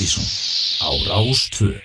Partíson á Rástvö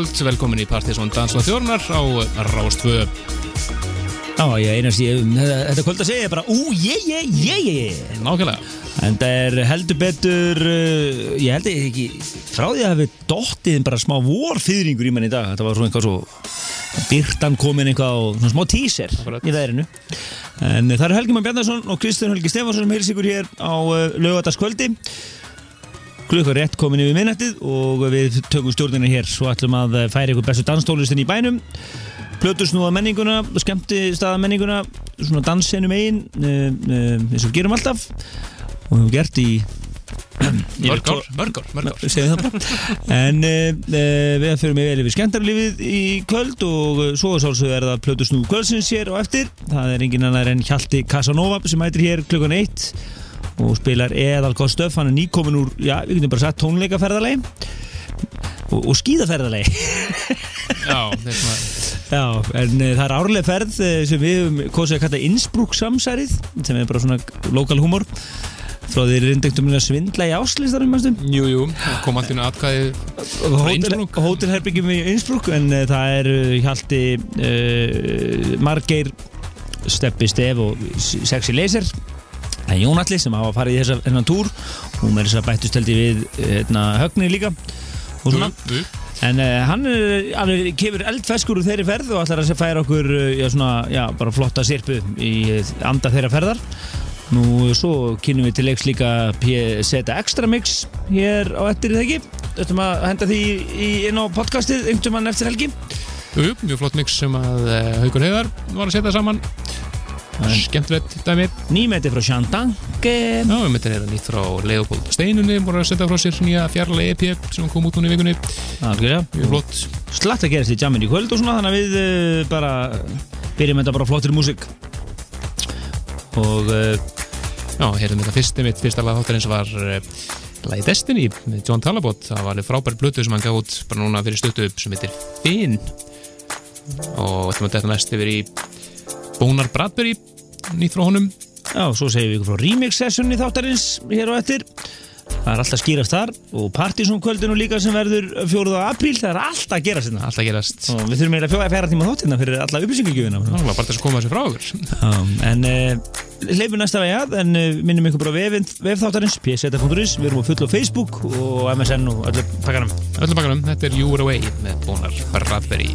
kvöld, velkomin í Partíson Dans og Þjórnar á Rástvö Já, ég einast ég, þetta kvöld að segja bara ú, ég, ég, ég, ég Nákvæmlega. En það er heldur betur, uh, ég held ekki frá því að hafi dottið bara smá vorfýðringur í mann í dag Þetta var svona eitthvað svo byrtan komin eitthvað og svona smá Akkurat. í veðrinu. En það eru Helgi Már Bjarnarsson og Kristján Helgi Stefansson sem heils ykkur hér á uh, lögadagskvöldi Klukka rétt komin yfir minnættið og við tökum stjórnina hér. Svo ætlum að uh, færa ykkur bestu danstólistin í bænum. Plötu snúða menninguna, skemmti staða menninguna svona dansenum eigin uh, uh, eins og gerum alltaf. Og við hefum gert í Mörg ár, mörg ár, mörg ár. Segjum það bara. En uh, við fyrir mig vel yfir skemmtarlífið í kvöld og svo sálsög er það plötu snú kvöldsins hér og eftir. Það er engin annar en Hjalti Casanova sem mætir hér klukkan eitt og spilar eðal góð stöf. Hann er nýkomin úr, já, við getum bara sagt tónleikaferðarlegi og, og skíðaferðarlegi Já, þetta er svona Já, en uh, það er árlega ferð uh, sem við höfum kosið að kalla Innsbruck samsærið sem er bara svona lokal humor frá því reyndektum að svindla í áslistarum Jú, jú, kom allt inn Innsbruck? hótelherbyggjum í Innsbruck en uh, það er Hjalti uh, Margeir Steppi Stef og S- Sexy Laser það er Jón Alli sem hafa farið í þessa hennan túr hún er þess að bættust held ég við hérna, högni líka og svona Jú, En uh, hann er, alveg kemur eldfeskur úr þeirri ferð og ætlar að færa okkur uh, já, svona, já, bara flotta sirpu í uh, anda þeirra ferðar. Nú, svo kynum við til leiks líka PZ Extra Mix hér á eftir það ekki. Þetta að henda því í, inn á podcastið einhvern mann eftir helgi. jú, mjög flott mix sem að Haukur Heiðar var að setja saman Skemmtilegt dæmi. Nýmeti frá Shandang. Já, við myndin er nýtt frá Leopold Steinunni voru að setja frá sér nýja fjarlæg EP sem kom út núna í vikunni. Slatt að gerast í jammin í kvöld og svona þannig að við uh, bara byrjum þetta bara flottir músík. Og uh, Já, heyrðum þetta fyrst mitt fyrsta lag þáttarins var uh, lagi Destiny með John Talabot. Það var alveg frábær blötu sem hann gaf út bara núna fyrir stuttu upp sem heitir Finn. Og þetta næst yfir í Bónar Bradbury nýtt frá honum Já, svo segjum við ykkur frá remix sessunni þáttarins hér og eftir. Það er alltaf skýrast þar og Partíson kvöldinu líka sem verður 4. apríl, það er alltaf að gera sinna. alltaf gerast Og við þurfum eiginlega að fjara tíma þáttina fyrir alla upplýsingagjöfina. Nálega bara þess að koma þessu frá okkur Já, en uh, leifum næsta vegi að, en uh, minnum ykkur bara á vefinn- vef þáttarins, pseta.is, við erum á full á Facebook og MSN og öllu pakkanum. Öllum bakkanum, þetta er You Were Away með Bónar Bradbury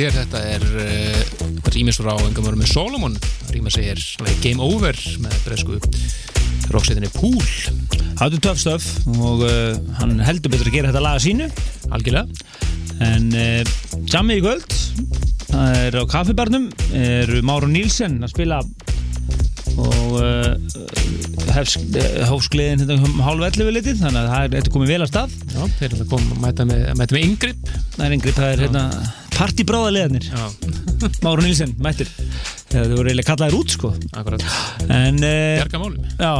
Skemmtilegt hér, þetta er uh, rýmis frá engamöru með Solomon rýma lagið Game Over með bresku rocksetinni Pool. Það er töff stöf og uh, hann heldur betur að gera þetta laga sínu. Algjörlega. En uh, sammið í kvöld það er á kaffibarnum er Máru Nílsen að spila og uh, hófskliðin hérna um hálf 11 litið þannig að það er komið vel að stað. Já, þeir eru að mæta með, með yngripp það er yngri, það er hérna partibráðalegarnir Já, Máru Nílsen mættir. Það voru eiginlega kallaðir út sko. Akkurat. En Bjarga málum Já,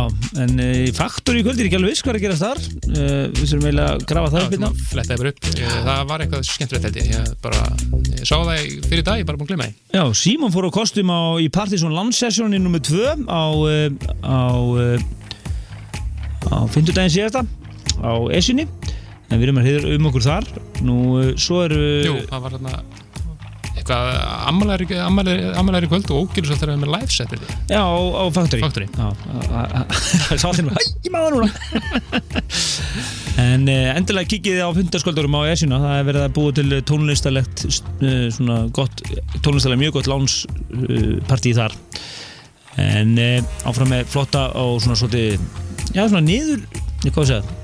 en uh, í faktor í kvöld er ekki alveg viss hvað er að gerast þar. Uh, Við þurfum eiginlega að grafa það upp hérna. Flettaði bara upp, Ég- það var eitthvað skemmtilegt held ég. Ég bara, ég sá það í- fyrir dag, ég bara búin að glemma því. Já, Símon fór á kostum á, í Partizón Landsessjóni nr. 2 á, á, á 50 daginn síðasta á Esjunni en við erum að heyra um okkur þar. Nú, uh, svo eru Jú, það var hérna eitthvað ammalæri, kvöld og ógjörðu svolítið með live set held ég. Já, á, á Factory. Factory. Já, sáttin hæ, ég maður núna. En uh, endilega kikið á fundasköldurum á Esjuna. Það er verið að búa til tónlistalegt uh, svona gott, tónlistalegt mjög gott lánspartí þar. En áfram með flotta og svona svolítið já, svona niður, ég hvað að segja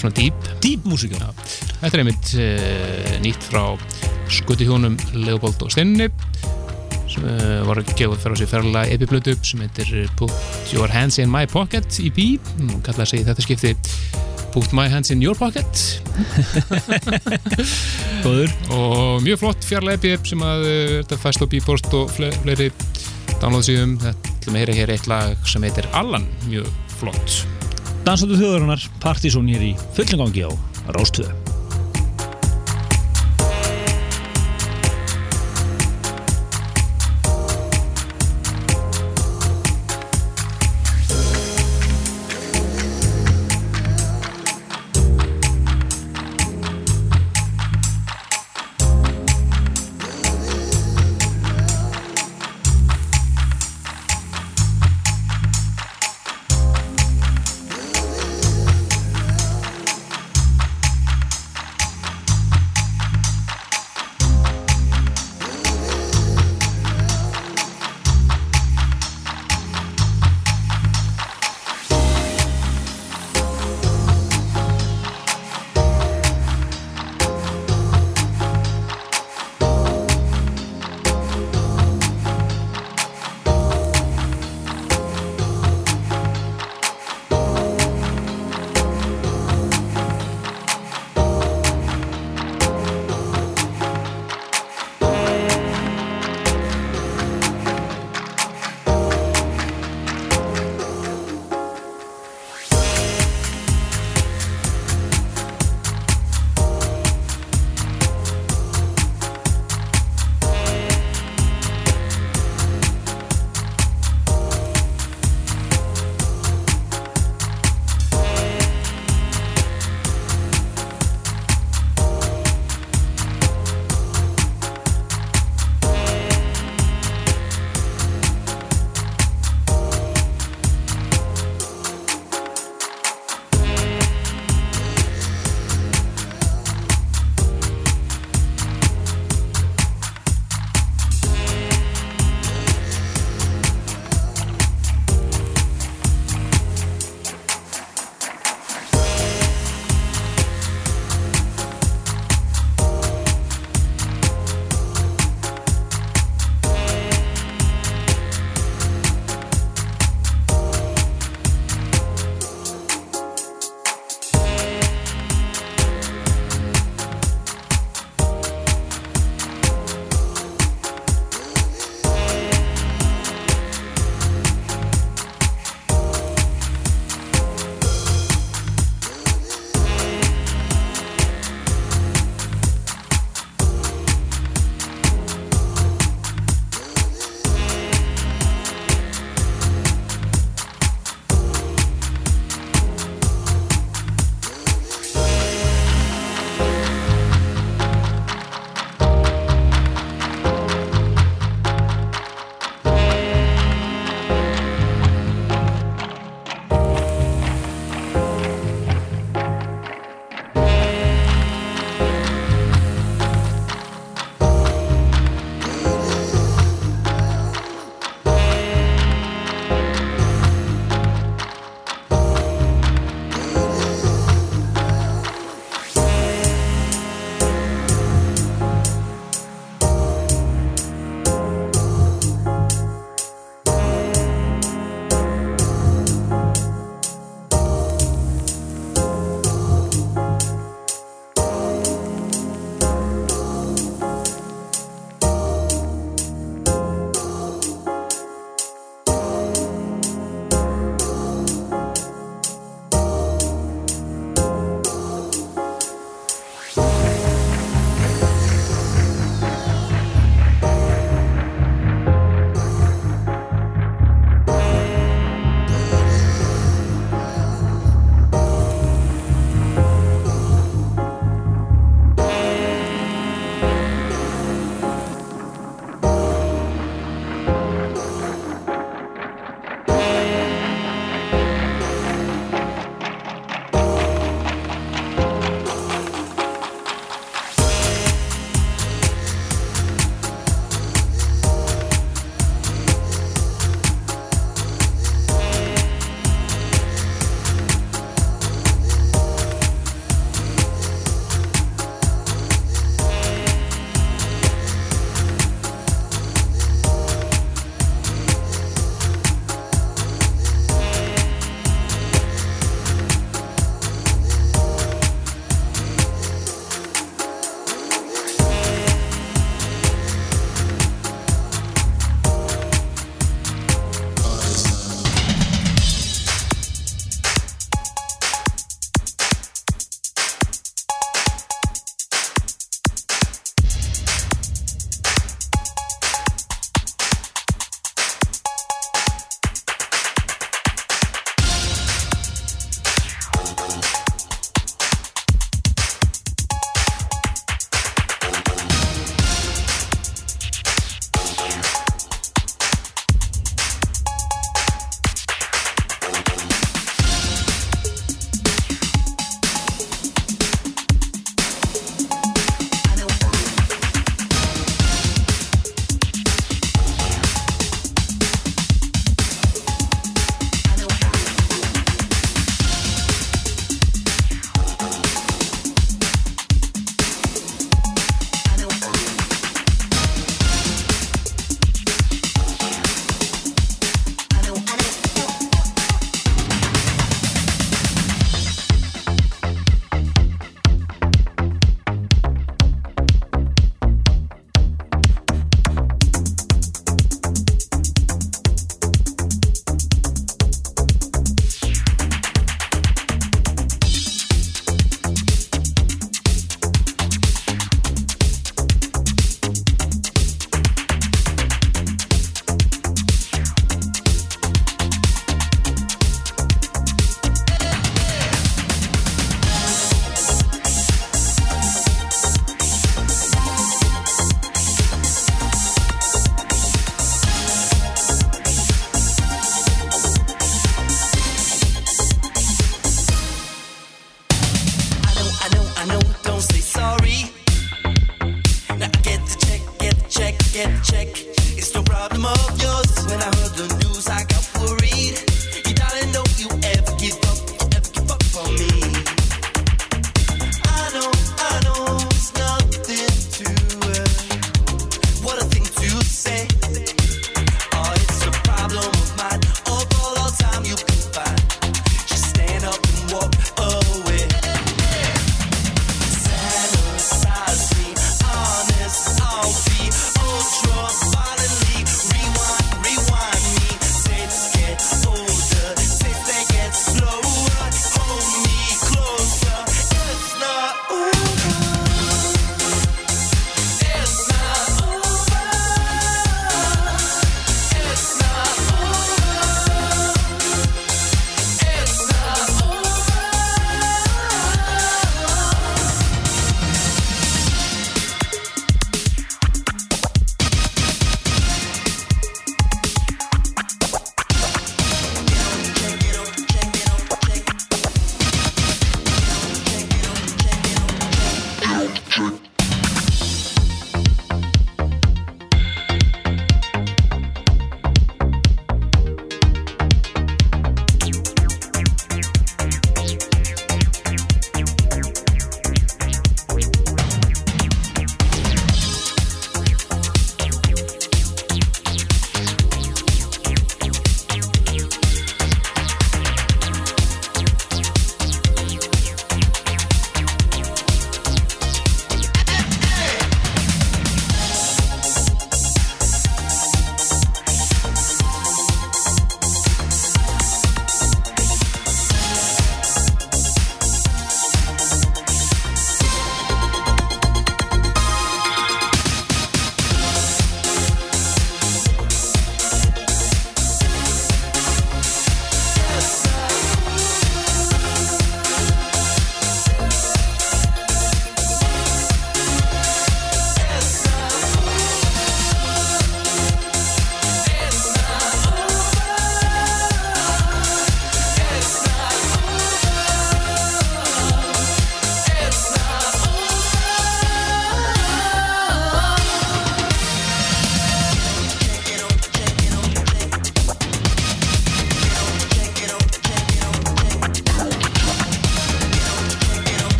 Svona deep. Deep músík já. Þetta er einmitt uh, nýtt frá skuti hjónum Leopold og Steinni sem uh, var gefa fyrir á sig ferðalega epiplötu sem heitir uh, Put Your Hands in My Pocket EP og kallaði sig í þetta skipti Put My Hands in Your Pocket. Góður. Og mjög flott fjarlæði EP sem að uh, þetta fæst á Bpost og fle fleiri download síðum þetta er meira hér eitt lag sem heitir Allan. Mjög flott Dansóttu þjóðarinnar, Partizón hér í fullum gangi á Rástöðu.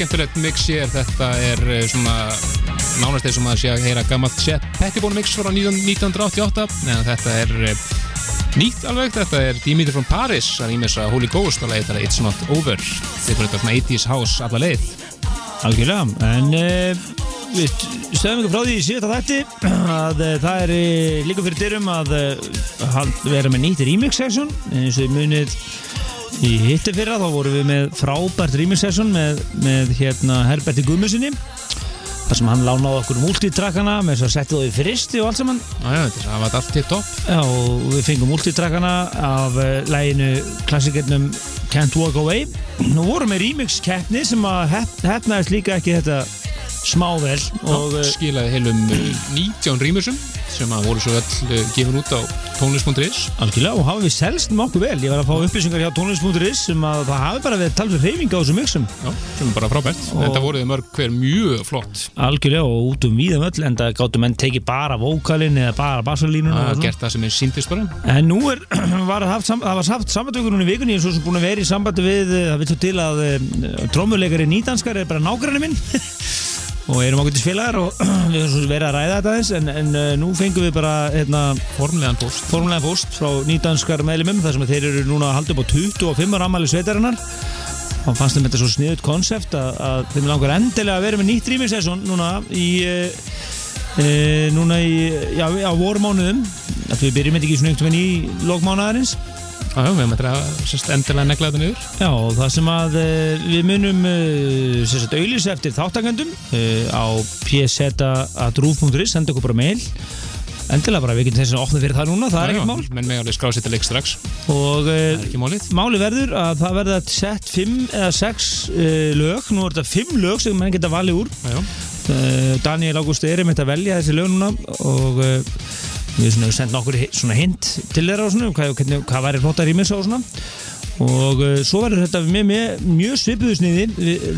Skemmtilegt mix hér, þetta er eh, svona nánast eins og maður sé að heyra gammalt Chet Pettibone mix frá 19- 1988 en þetta er eh, nýtt alveg, þetta er Dimitri from Paris. Að ímessa Holy Ghost og leið þetta er It's Not Over. Þetta er þetta svona 80s house alla leið. Algjörlega, en uh, við stöðum ykkur frá því í síðasta þætti að uh, það er líka fyrir dyrum að uh, vera með nýtt remix session eins og munið í hitti fyrra þá vorum við með frábært remix session með, með hérna Herberti Gummusinni þar sem hann lánaði okkur multitrackana með þess að setja það í fristi og allt saman. Er- það var allt til topp. Já, og við fengum multitrackana af uh, læginu klassikernum Can't Walk Away. Nú vorum við remix keppni sem að hef, hefnaðist líka ekki þetta smável og og uh, skilaði heilum eh, 19 rýmursum sem að voru svo öll eh, gefin út á tónlist.is Algjörlega og hafa við selst nokkuð vel. Ég var að fá upplýsingar hjá tónlist.is sem að það hafi bara verið talveg reyfing á þessum mixum. Já, sem er bara frábært. Og- Þetta voruð mörg hver mjög flott. Algjörlega og út um víðum öll en það gáttu menn tekið bara vókalinn eða bara bassalínuna Það og er gert það sem er síndist bara. En nú er, var haft, það var haft sambandvökur núna í vikunni, er svo sem búin að vera í sambandi við, eh, það vil svo til að uh, trómuleikari nýdanskar er bara nágræni minn og erum ákveðtis félagar og við höfum verið að ræða þetta aðeins en, en uh, nú fengum við bara hérna, Formlegan post formulega post frá nýdanskar meðlumum þar sem þeir eru núna að halda upp á 25 ára ammæli sveitarinnar. Og fannst þeim þetta svo sniðut konsept að, að þeim langar endilega að vera með nýtt remix session núna í uh, uh, núna í, já, á vorumánuðum að við byrjum þetta ekki svona einhvern veginn í lókmánaðarins Já, við þetta sérst endilega negla þetta niður. Já, og það sem að uh, við munum sagt auðlýs eftir þáttakendum uh, á pseta.ruf.is senda okkur bara mail. Endilega bara við getum þess að opna fyrir það núna það er ekkert mál. Menn með alveg skrásitt að leik strax. Og máli verður að það verða sett 5 eða 6 uh, lög. Nú er þetta 5 lög sem menn geta valið úr. Já, já. Daniel Ágúst er einmitt að velja þessi lög núna og við svona sendum okkur svona hint til þeirra og svona hvað, hvernig, hvað væri flott að rýmisa og svona. Og uh, svo verður þetta með, með mjög svipuðu sniði.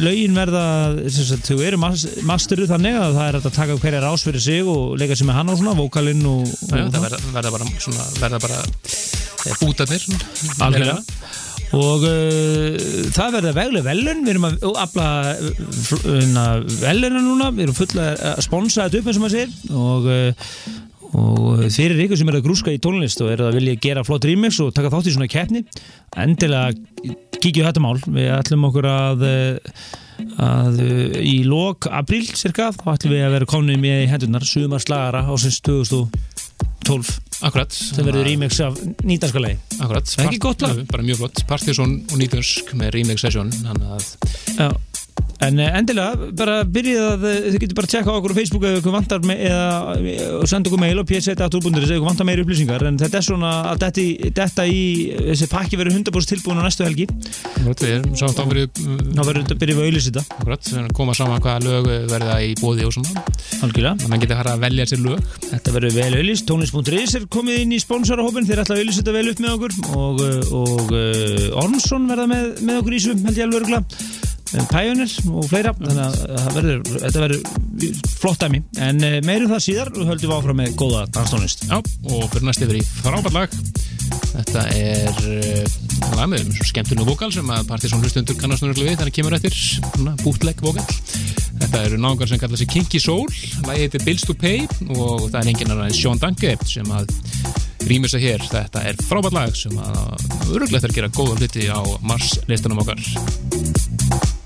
Lögin verða sagt, þau eru mas masteru þannig að það er að taka hverja rás fyrir sig og leika sér með hann og svona, vókalinn og, og það verða, verða bara svona, verða bara e, bútarnir. Svona, Algjörlega og uh, það verða veglega velun við erum að afla veluna núna, við erum fulla að sponsa þetta upp eins og maður segir. Og, uh, og fyrir ykkur sem er að grúska í tónlist og er að vilja gera flott remix og taka þátt í svona keppni endilega kíkju þetta mál. Við ætlum okkur að uh, að uh, í lok apríl cirka, þá ætlum við að vera komin með í hendunar sumar slagara ásins 2012 Akkurat. Það verður remix af nýtanskalegi Akkurat. Það er ekki gott lag. Bara mjög flott. Partiðsson og Nýtönsk með remix session Þannig að Já, en eh, endilega bara byrjið að eh, þið getur bara að tjekka á okkur á Facebook ef ykkur vantar me, eða eh, og senda okkur mail á pseta.ru.is ef ykkur vantar meiri upplýsingar. En þetta er svona að þetta í, þetta í þessi pakki verður 100% tilbúin á næstu helgi. Við erum sátt á fyrir þá verður þetta byrjið við að auðlýsa þetta. Akkurat, við erum að koma saman hvaða lög verða í bóði og svona. Algjörlega. Þannig að mann getur að fara að velja sér lög. Þetta verður vel auðlýst, tónlist.is er komið inn í sponsorahópin, þeir ætla að auðlýsa þetta vel upp með okkur. Og, eh, og Ormsson verða með, með okkur í þessu, held ég alveg örgla Pioneer og fleira þannig að það verður, þetta verður flott dæmi, en uh, meirum það síðar og höldum við áfram með góða danstónlist. Já, og fyrir næst yfir í frábært lag. Þetta er uh, lag með um skemmtunum vokal sem að Partiðsson hlustundur kannast nörgulega við þannig kemur eftir. Bútlegg vokal. Þetta eru náungar sem kalla sig Kinky Soul. Lagið heitir Bills to Pay og það er enginn en Sean Danke sem að rýmur sig hér. Þetta er frábært lag sem að öruglega þarf að gera góða hluti á Mars listanum okkar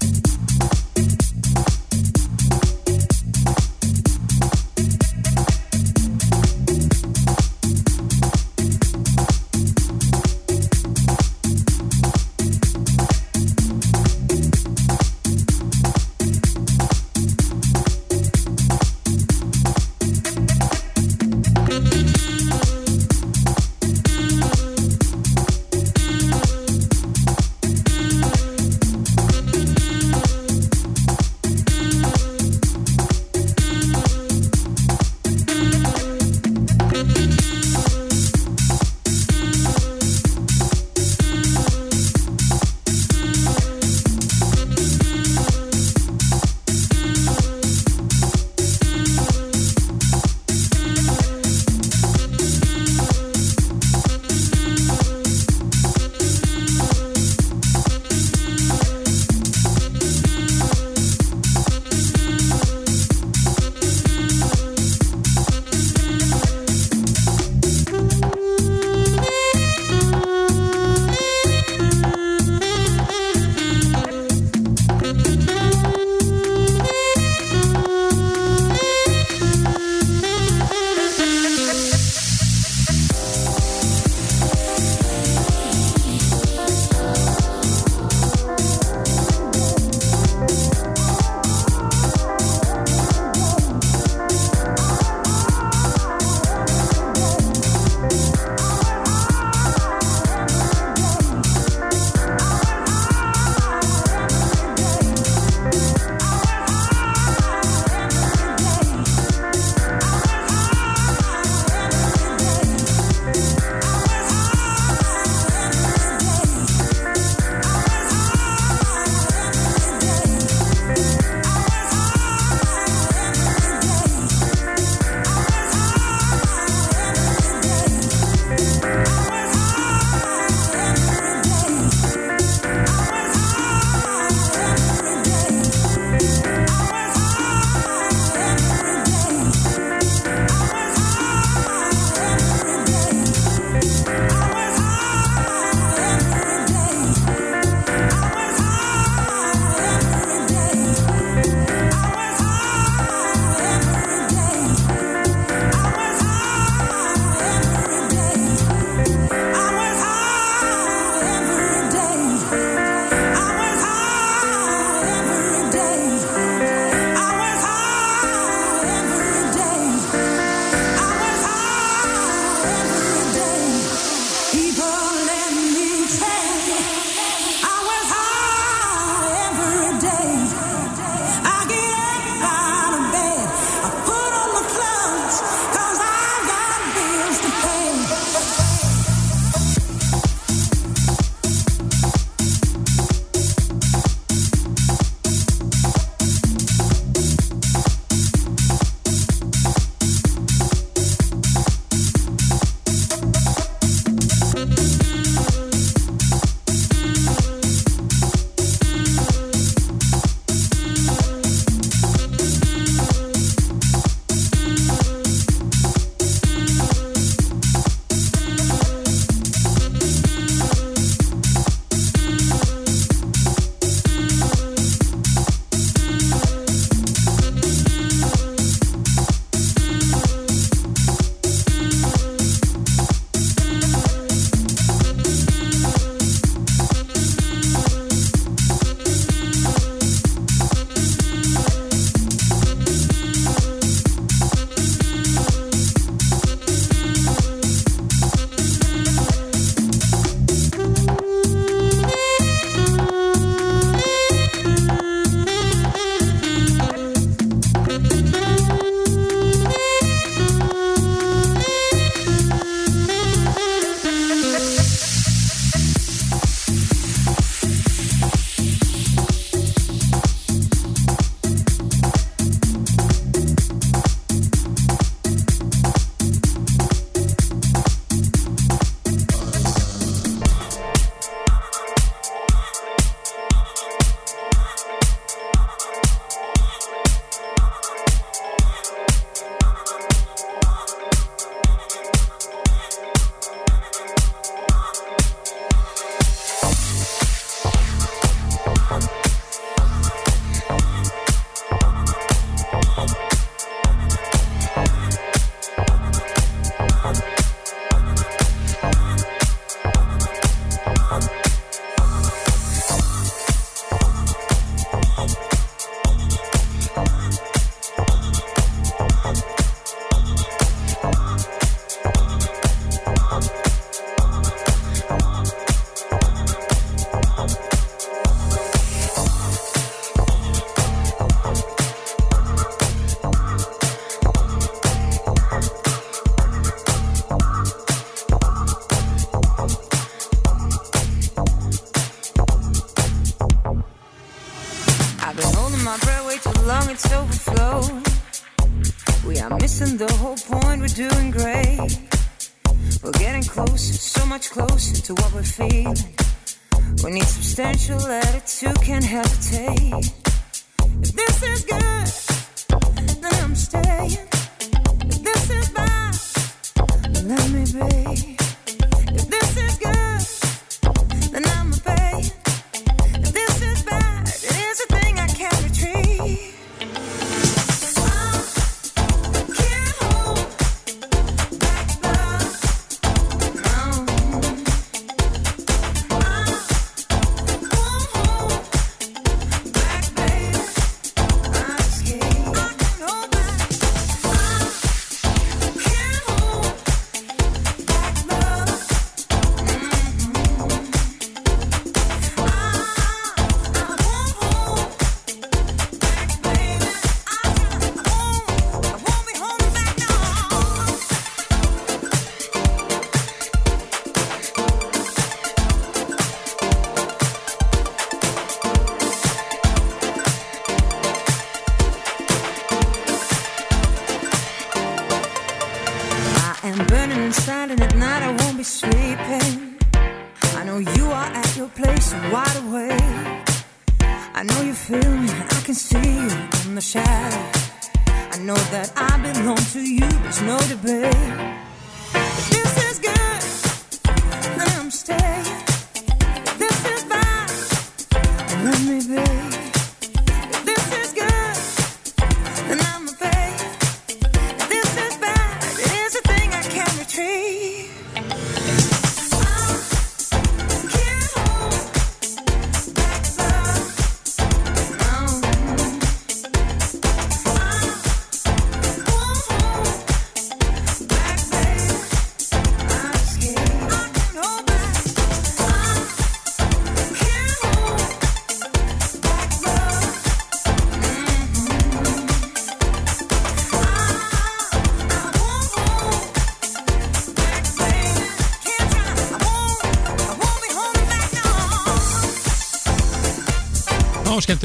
you left.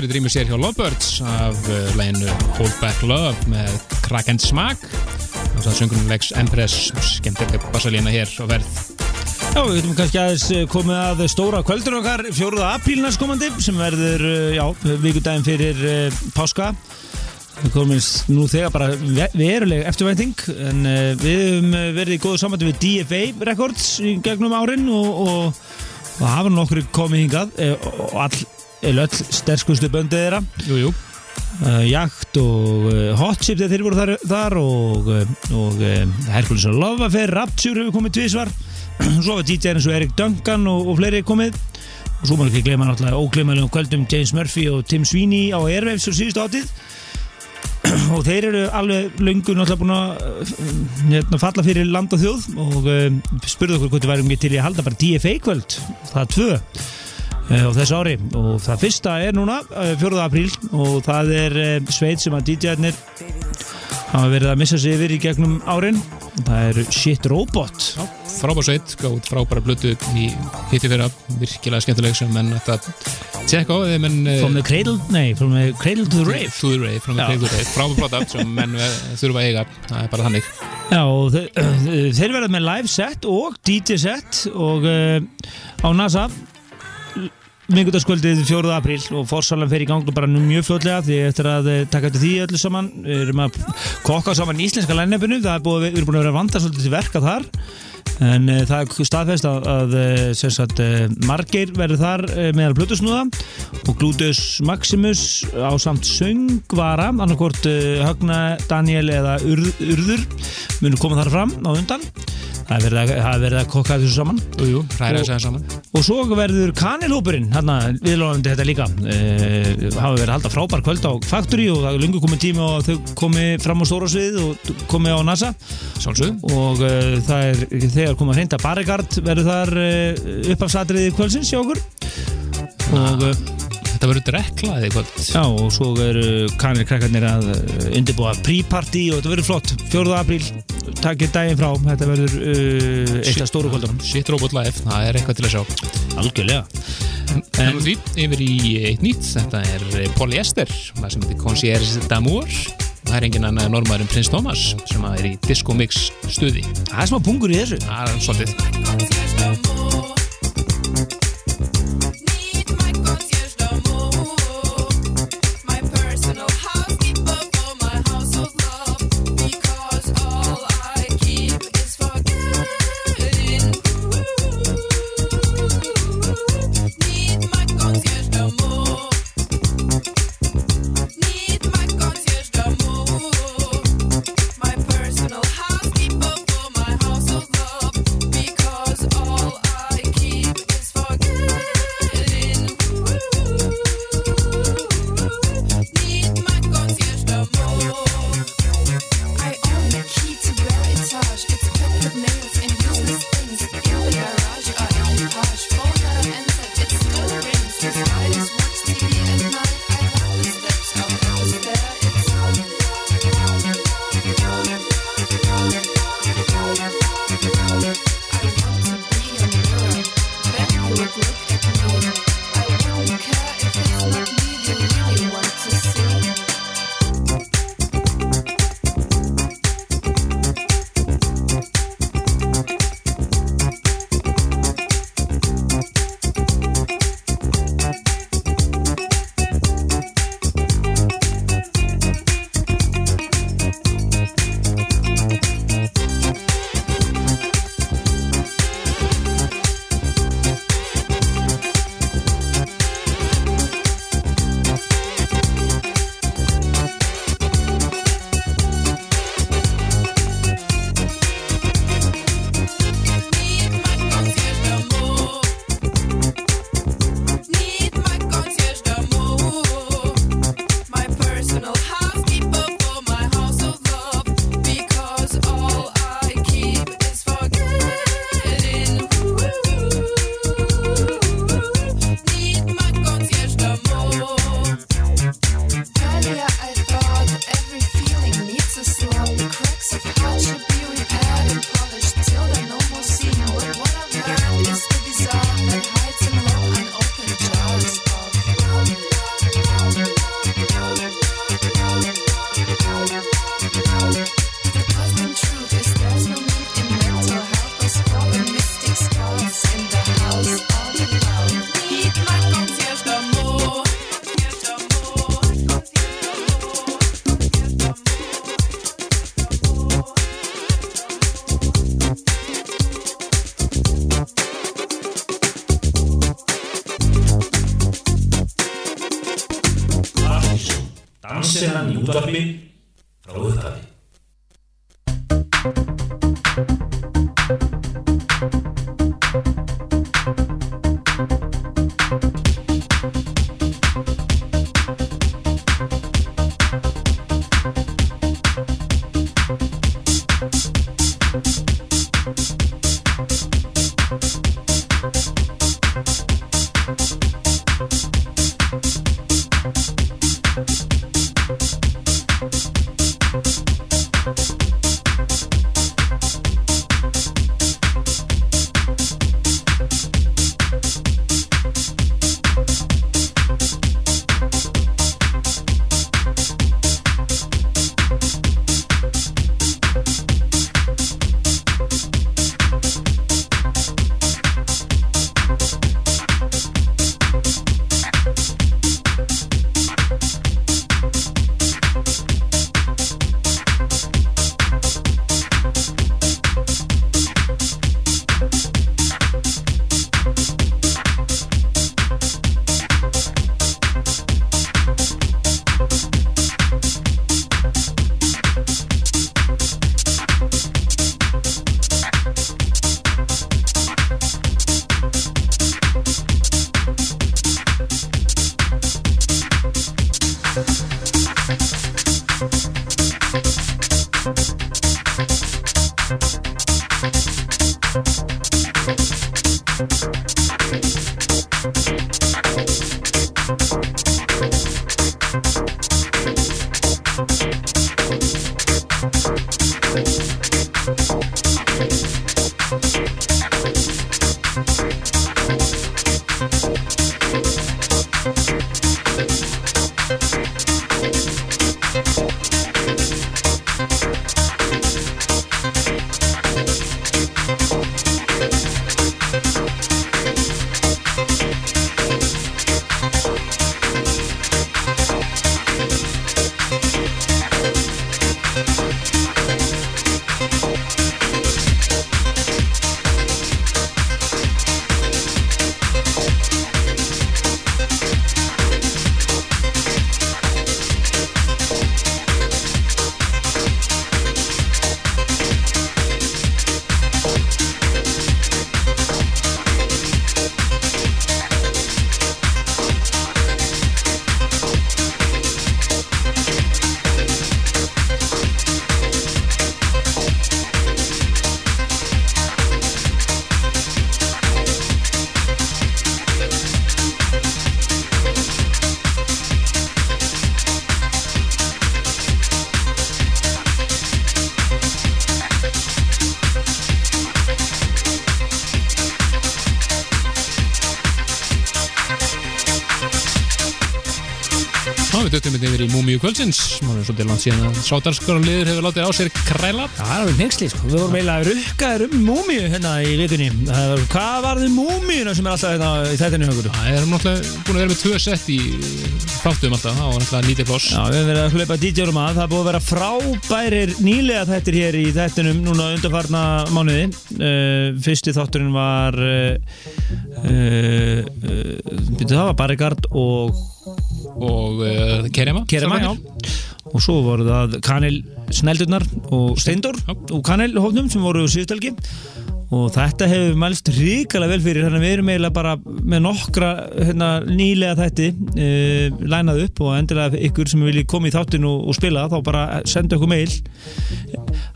Skemmtur í drýmur sér hjá Lovebirds af uh, læginu Hold Back Love með Crack and Smack og það söngunum Lex Empress skemmtilega bassalína hér á verð Já, við getum kannski aðeins eh, komið að stóra kvöldur okkar 4. apríl næstkomandi sem verður, eh, já, vikudaginn fyrir páska við komumst nú þegar bara ve- veruleg eftirvænting en við höfum eh, verið í góðu sambandi við DFA Records í gegnum árin og, og, og hafa nokkur komið hingað eh, og all, eða öll sterkustu böndið þeirra. Jú, jú, uh, Jakt og uh, Hot Chip þegar þeir voru þar, þar og, uh, og uh, Hercules og Love Affair Rapture hefur komið tvísvar svo var DJ eins og Erik Duncan og, og fleiri komið. Og svo maður ekki gleyma náttúrulega ógleymalegum kvöldum James Murphy og Tim Sweeney á Airwaves og síðustu átíð og þeir eru alveg löngu náttúrulega búin að hérna, falla fyrir land og þjóð. Og uh, spurðu okkur hvort við værum ekki til í að halda bara DFA kvöld það er tvö á þessu ári. Og það fyrsta er núna uh, 4. apríl. Og það er uh, sveit sem að DJ-arnir hafa verið að missa sig yfir í gegnum árin. Það er Shit Robot. Frábær sveit. Gátt frábæra blötu í hitti fyrra. Virkilega skemmtileg sem menn ætti að tjekka á. From the Cradle, nei, From the Cradle to the Rave To the Rave, From the. Cradle to the Rave frábær blöta sem menn eh, þurfa að eiga. Það er bara þannig. Já, þeir verða með live set og DJ set. Og á NASA mingudaskvöldið 4. apríl og fórsalan fer í gang nú bara mjög fljótlega því eftir að eh, taka eftir því öllu saman við erum að kokka saman íslenska lænefinu það er búið, við erum búin að vera að vanda svolítið til verka þar en uh, það er staðfest að, að eh, sagt, uh, margir verður þar uh, meðal Plutusnúða og Glútus Maximus á samt söngvara annarkvort uh, Högna, Daniel eða Urð, Urður munum koma þar fram á undan. Það er verið að, það verið að kokka þessu saman. Jú, jú, Og- saman. og svo verður kanilhópurinn hérna viðlóðandi þetta líka. Hafa verið að halda frábær kvöld á Factory og það er lungu komið tími og þau komi fram á stóra svið og komi á NASA. Sjálfsögðu. Og það er þegar komið að hreinda Barrigard verður þar uh, uppafsatriði kvöldsins hjá okkur? Og uh, Þetta verður drekklaði kvöld. Já og svo eru kanilkrakkarnir að uh, undirbúa pre-party og þetta verður flott. 4. apríl, takkið daginn frá. Þetta verður uh, eitt af stóru kvöldunum. Shit Robot Live, það er eitthvað til að sjá. Algjörlega. En nú því, yfir í eitt nýtt, þetta er eh, Polyester, það sem heitir Concierge d'Amour það er engin annað en ormaður en Prins Thomas sem er í Disco Mix stuði. Það er smá pungur í þessu. Það er svolítið. business. Mánu svolítið langt síðan að sátarskarum liður hefur látið á sér kræla Það er alveg nexli, sko. Við vorum eiginlega rukkaðir um múmíu hérna í vikunni. Það var- Hvað varði múmíuna sem er alltaf hérna í þættinu okkur? Það erum náttúrulega búin að vera með tvö sett í þáttum alltaf, það var náttúrulega lítið ploss Já, við höfum verið að hlaupa DJ-rum að. Það er búið að vera frábærir nýlega þættir hér í þættinum núna undarfarna mánuði. Uh, fyrsti þátturinn var, uh, uh, byrju það var Barrigard og og uh, Kerema Kerema, já. Og svo voru það Kanel Sneldurnar og Steindor og Kanel hófnum sem voru síðustelgi og þetta hefur mælst ríkala vel fyrir þannig að við erum eiginlega bara með nokkra hérna, nýlega þætti uh, lænað upp og endilega ykkur sem vilji koma í þáttin og, og spila þá bara senda okkur mail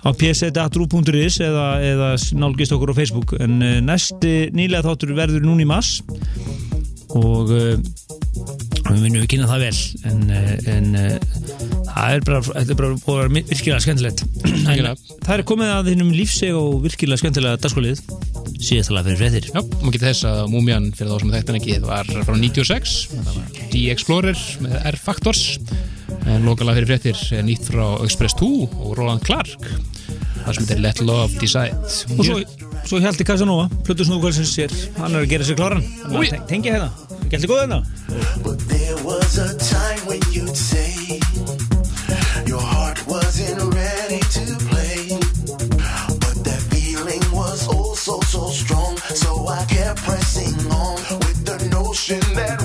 á psetatrú.is eða, eða nálgist okkur á Facebook. En uh, næsti nýlega þáttur verður núna í mass og uh, við minnum við kynna það vel en, en það er bara, þetta er bara búið að vera mi- virkilega skemmtilegt. Það er komið að þínum lífseg og virkilega skemmtilega dagskólið síðastalega fyrir fréttir. Já, maður getur þess að Múmian fyrir þá sem þetta hann ekki var frá 96 það var D-Explorer með R-Factors en lokalega fyrir fréttir er nýtt frá Express 2 og Roland Clark það sem heitir Let Love Decide. Og svo, svo Hjalti Casanova Plutus Núkvælsins sér, hann er að gera sér kláran. Tengja hérna, gæti góð hérna wishing that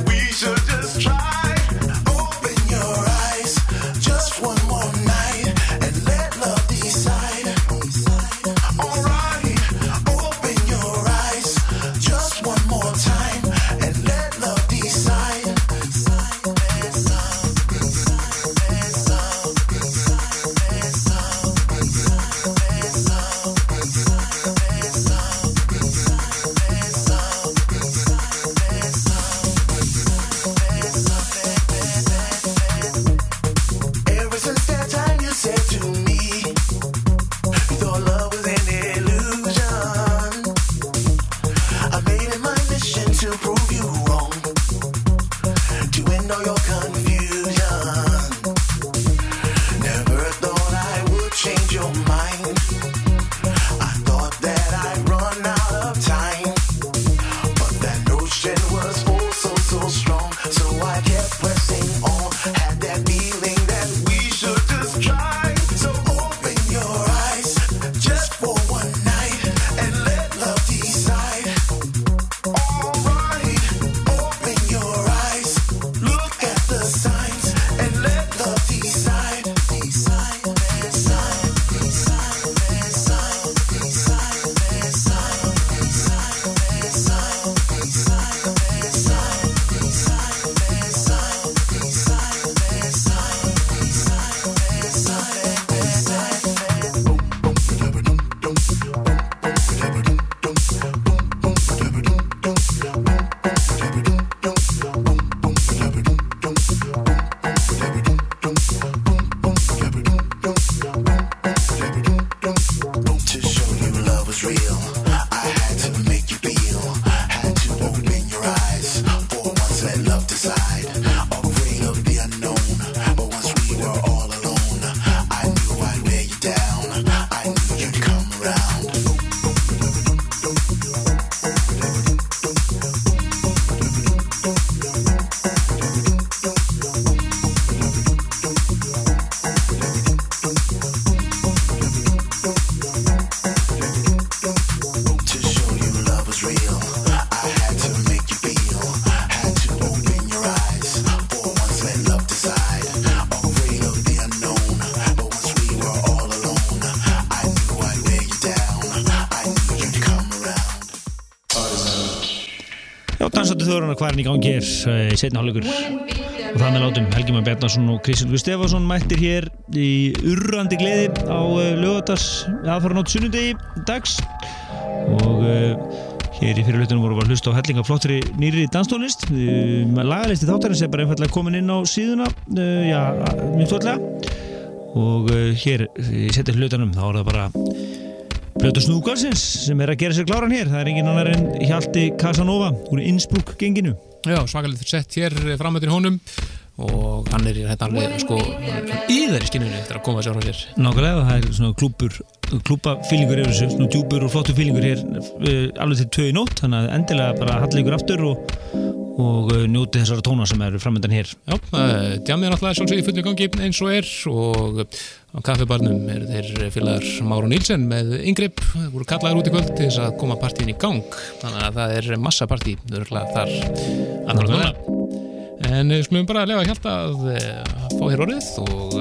Já, dansandi þjóðurinn að hvaðin í gangi er uh, í setna hálfleikur? Og með látum Helgi Már Bjarnason og Kristján Guð Stefansson mættir hér í urrandi gleði á uh, lögatars aðfara nótt sunnudegi dags. Og uh, hér í fyrirlutunum voru að hlusta á hellinga flottri nýri danstónlist. Lagalisti þáttarins er bara einfallega komin inn á síðuna já, mjög tótlega og hér í setja hlutunum þá er það bara Plötu Snúgalsins sem er að gera sér kláran hér. Það er engin annar en Hjalti Casanova úr Innsbruck genginu Já, svakalegt sett hér framöndin honum. Og hann er hérna alveg sko yðar í skinninu eftir að koma sér frá sér Nákvæmlega, það er svona klúpur klúpafílingur eru þessu, svona djúpur og flottur fílingur hér uh, alveg til tvö í nótt þannig að endilega bara hallið ykkur aftur og, og uh, njóti þessara tóna sem eru framöndan hér. Já, uh, djamið er náttúrulega sjálfsög í fullu gangi eins og er og á kaffibarnum er þeir félagar Máru Nílsen með yngripp, voru kallaður út í kvöld til þess að koma partíin í gang. Þannig að það er massa partí þar annar og núna en við skulum bara lega hjálta að eh, fá hér orðið og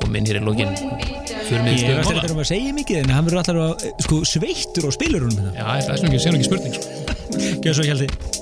koma inn hér í lógin fyrir mig Ég veist mála þetta um að segja mikið en hann verður alltaf að, sko, sveittur á spilurunum Já, það er svona ekki, ekki spurning sko. Gjör svo hjaldi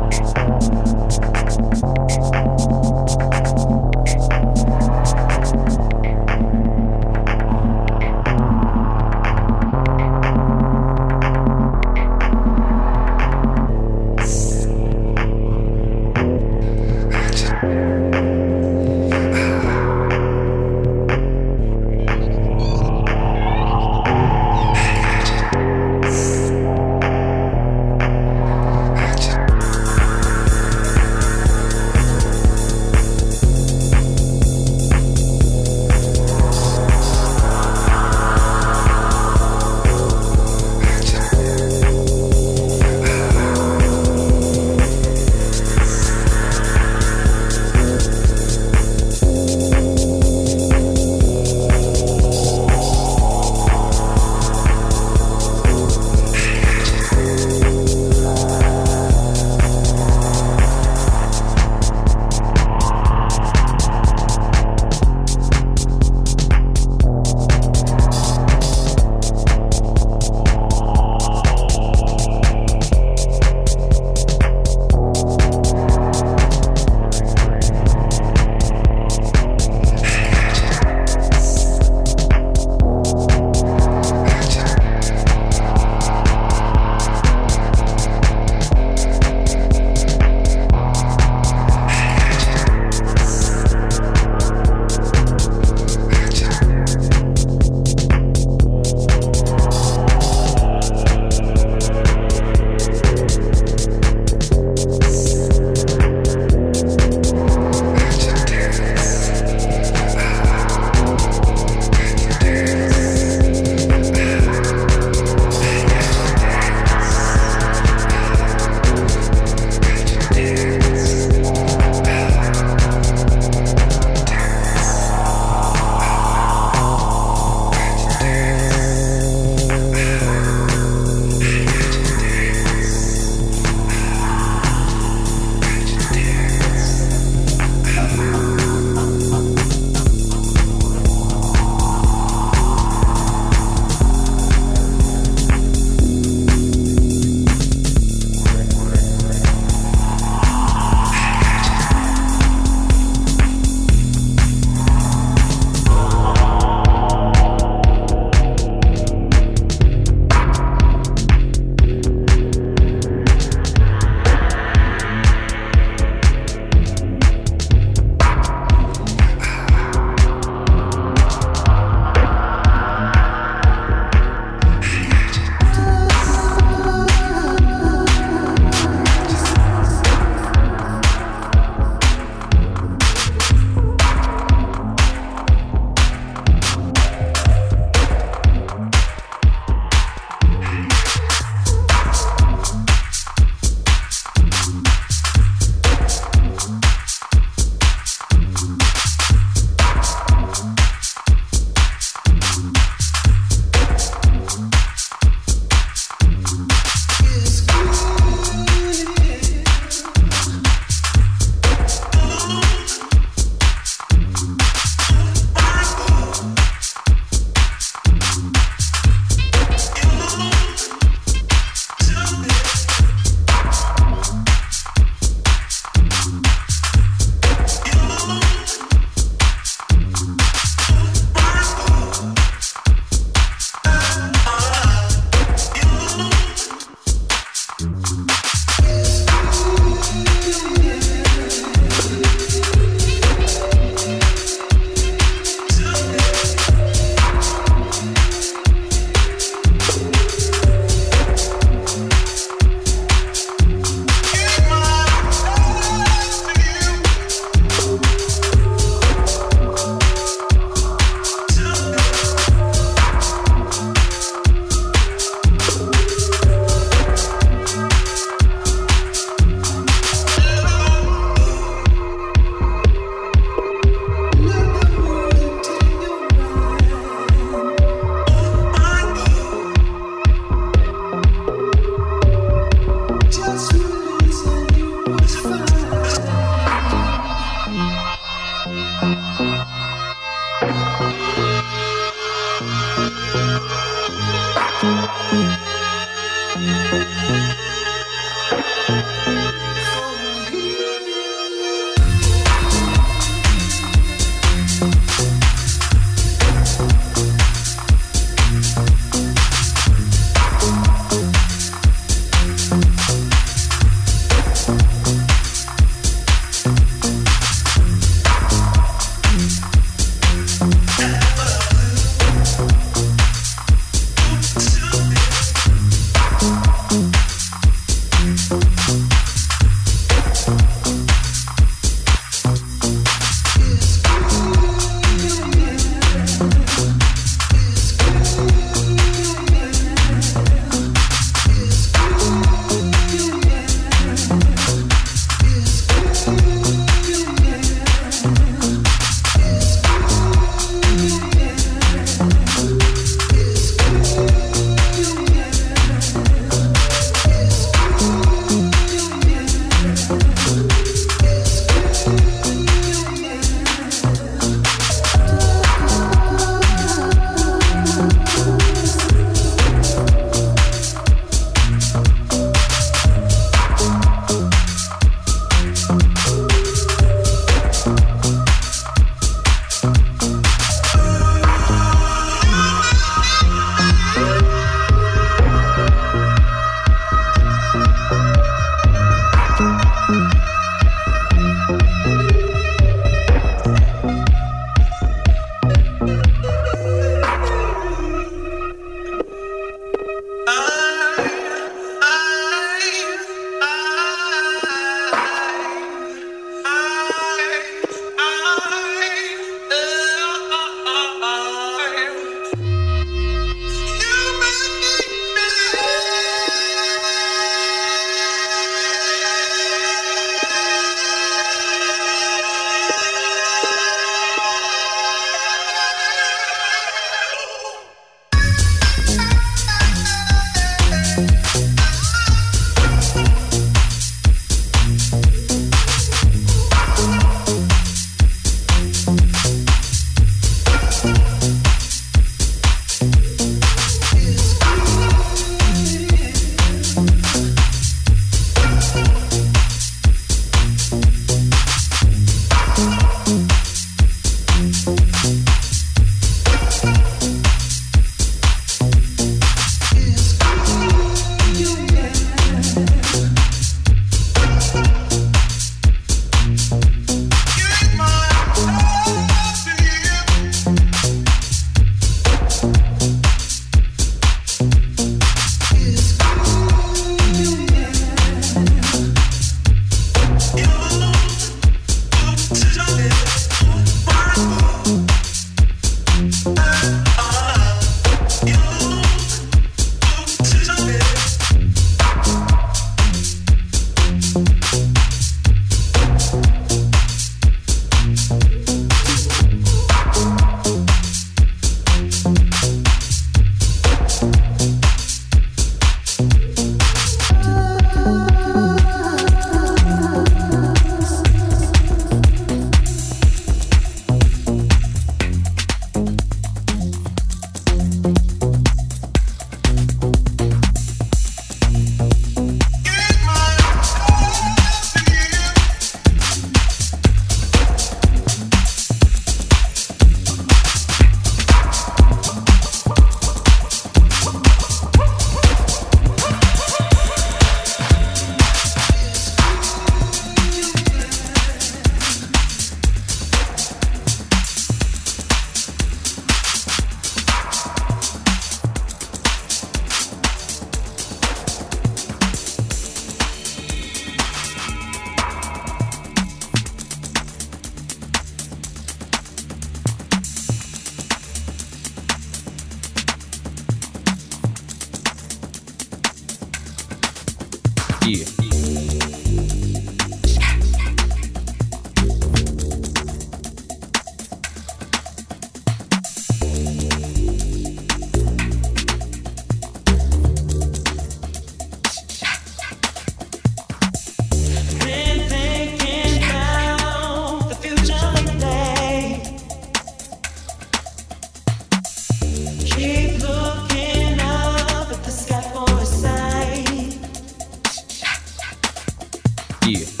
Yeah.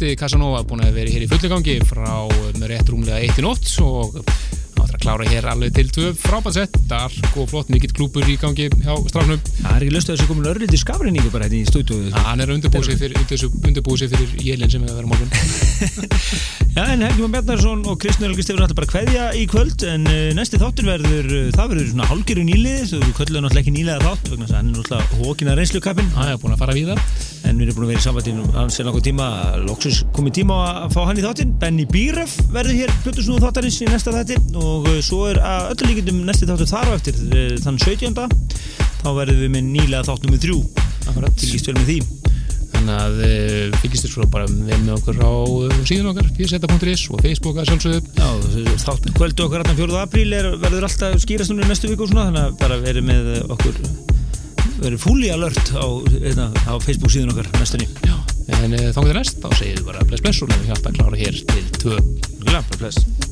Hjalti Casanova búin að vera hér í fullu gangi frá með rétt rúmlega 1 nótt og áttur að klára hér alveg til tvö frábært sett, dark og flott mikill klúpur í gangi hjá strafnum. Það er ekki löst að þessu komin örlítið skafreiningu bara hérna í stúdíu Hann er sig fyrir, sig fyrir jélinn sem er að vera morgun. Já, en Helgi Már Bjarnarsson og Kristján Helgi Stefán ætla bara að kveðja í kvöld en uh, næsti þáttur verður, uh, það verður svona hálgiru nýlið, þú kvölduðu náttúrulega ekki nýlega þátt vegna þess að hann er náttúrulega hókina reynslukappin Það er búin að fara við það. En við erum búin að vera í sambandinu hans er nokkuð tíma, loksus komið tíma að fá hann í þáttinn, Benny Bíröf verður hér plötusnúðu þáttarins í næsta þætti og uh, svo er að öllu líkindum næsti þáttur þar á eftir, uh, þann 17. þá verðum við með nýlega þátt nummið þrjú fylgist vel með því Þannig að uh, fylgist þér svo bara vel með okkur á síðan okkar, pseta.is og Facebook að sjálfsögðu. Já, þátt kvöldu okkar 4. apríl er, verður alltaf skýrast núna í næstu viku og svona, þannig að bara verið með okkur verið fully alert á, hérna, á Facebook síðan okkar næstunni. Já. En uh, þá getur næst, þá segir við bara bless bless og við hjálpa að klára hér til tvö. Glampa, bless.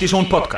Discussion Podcast.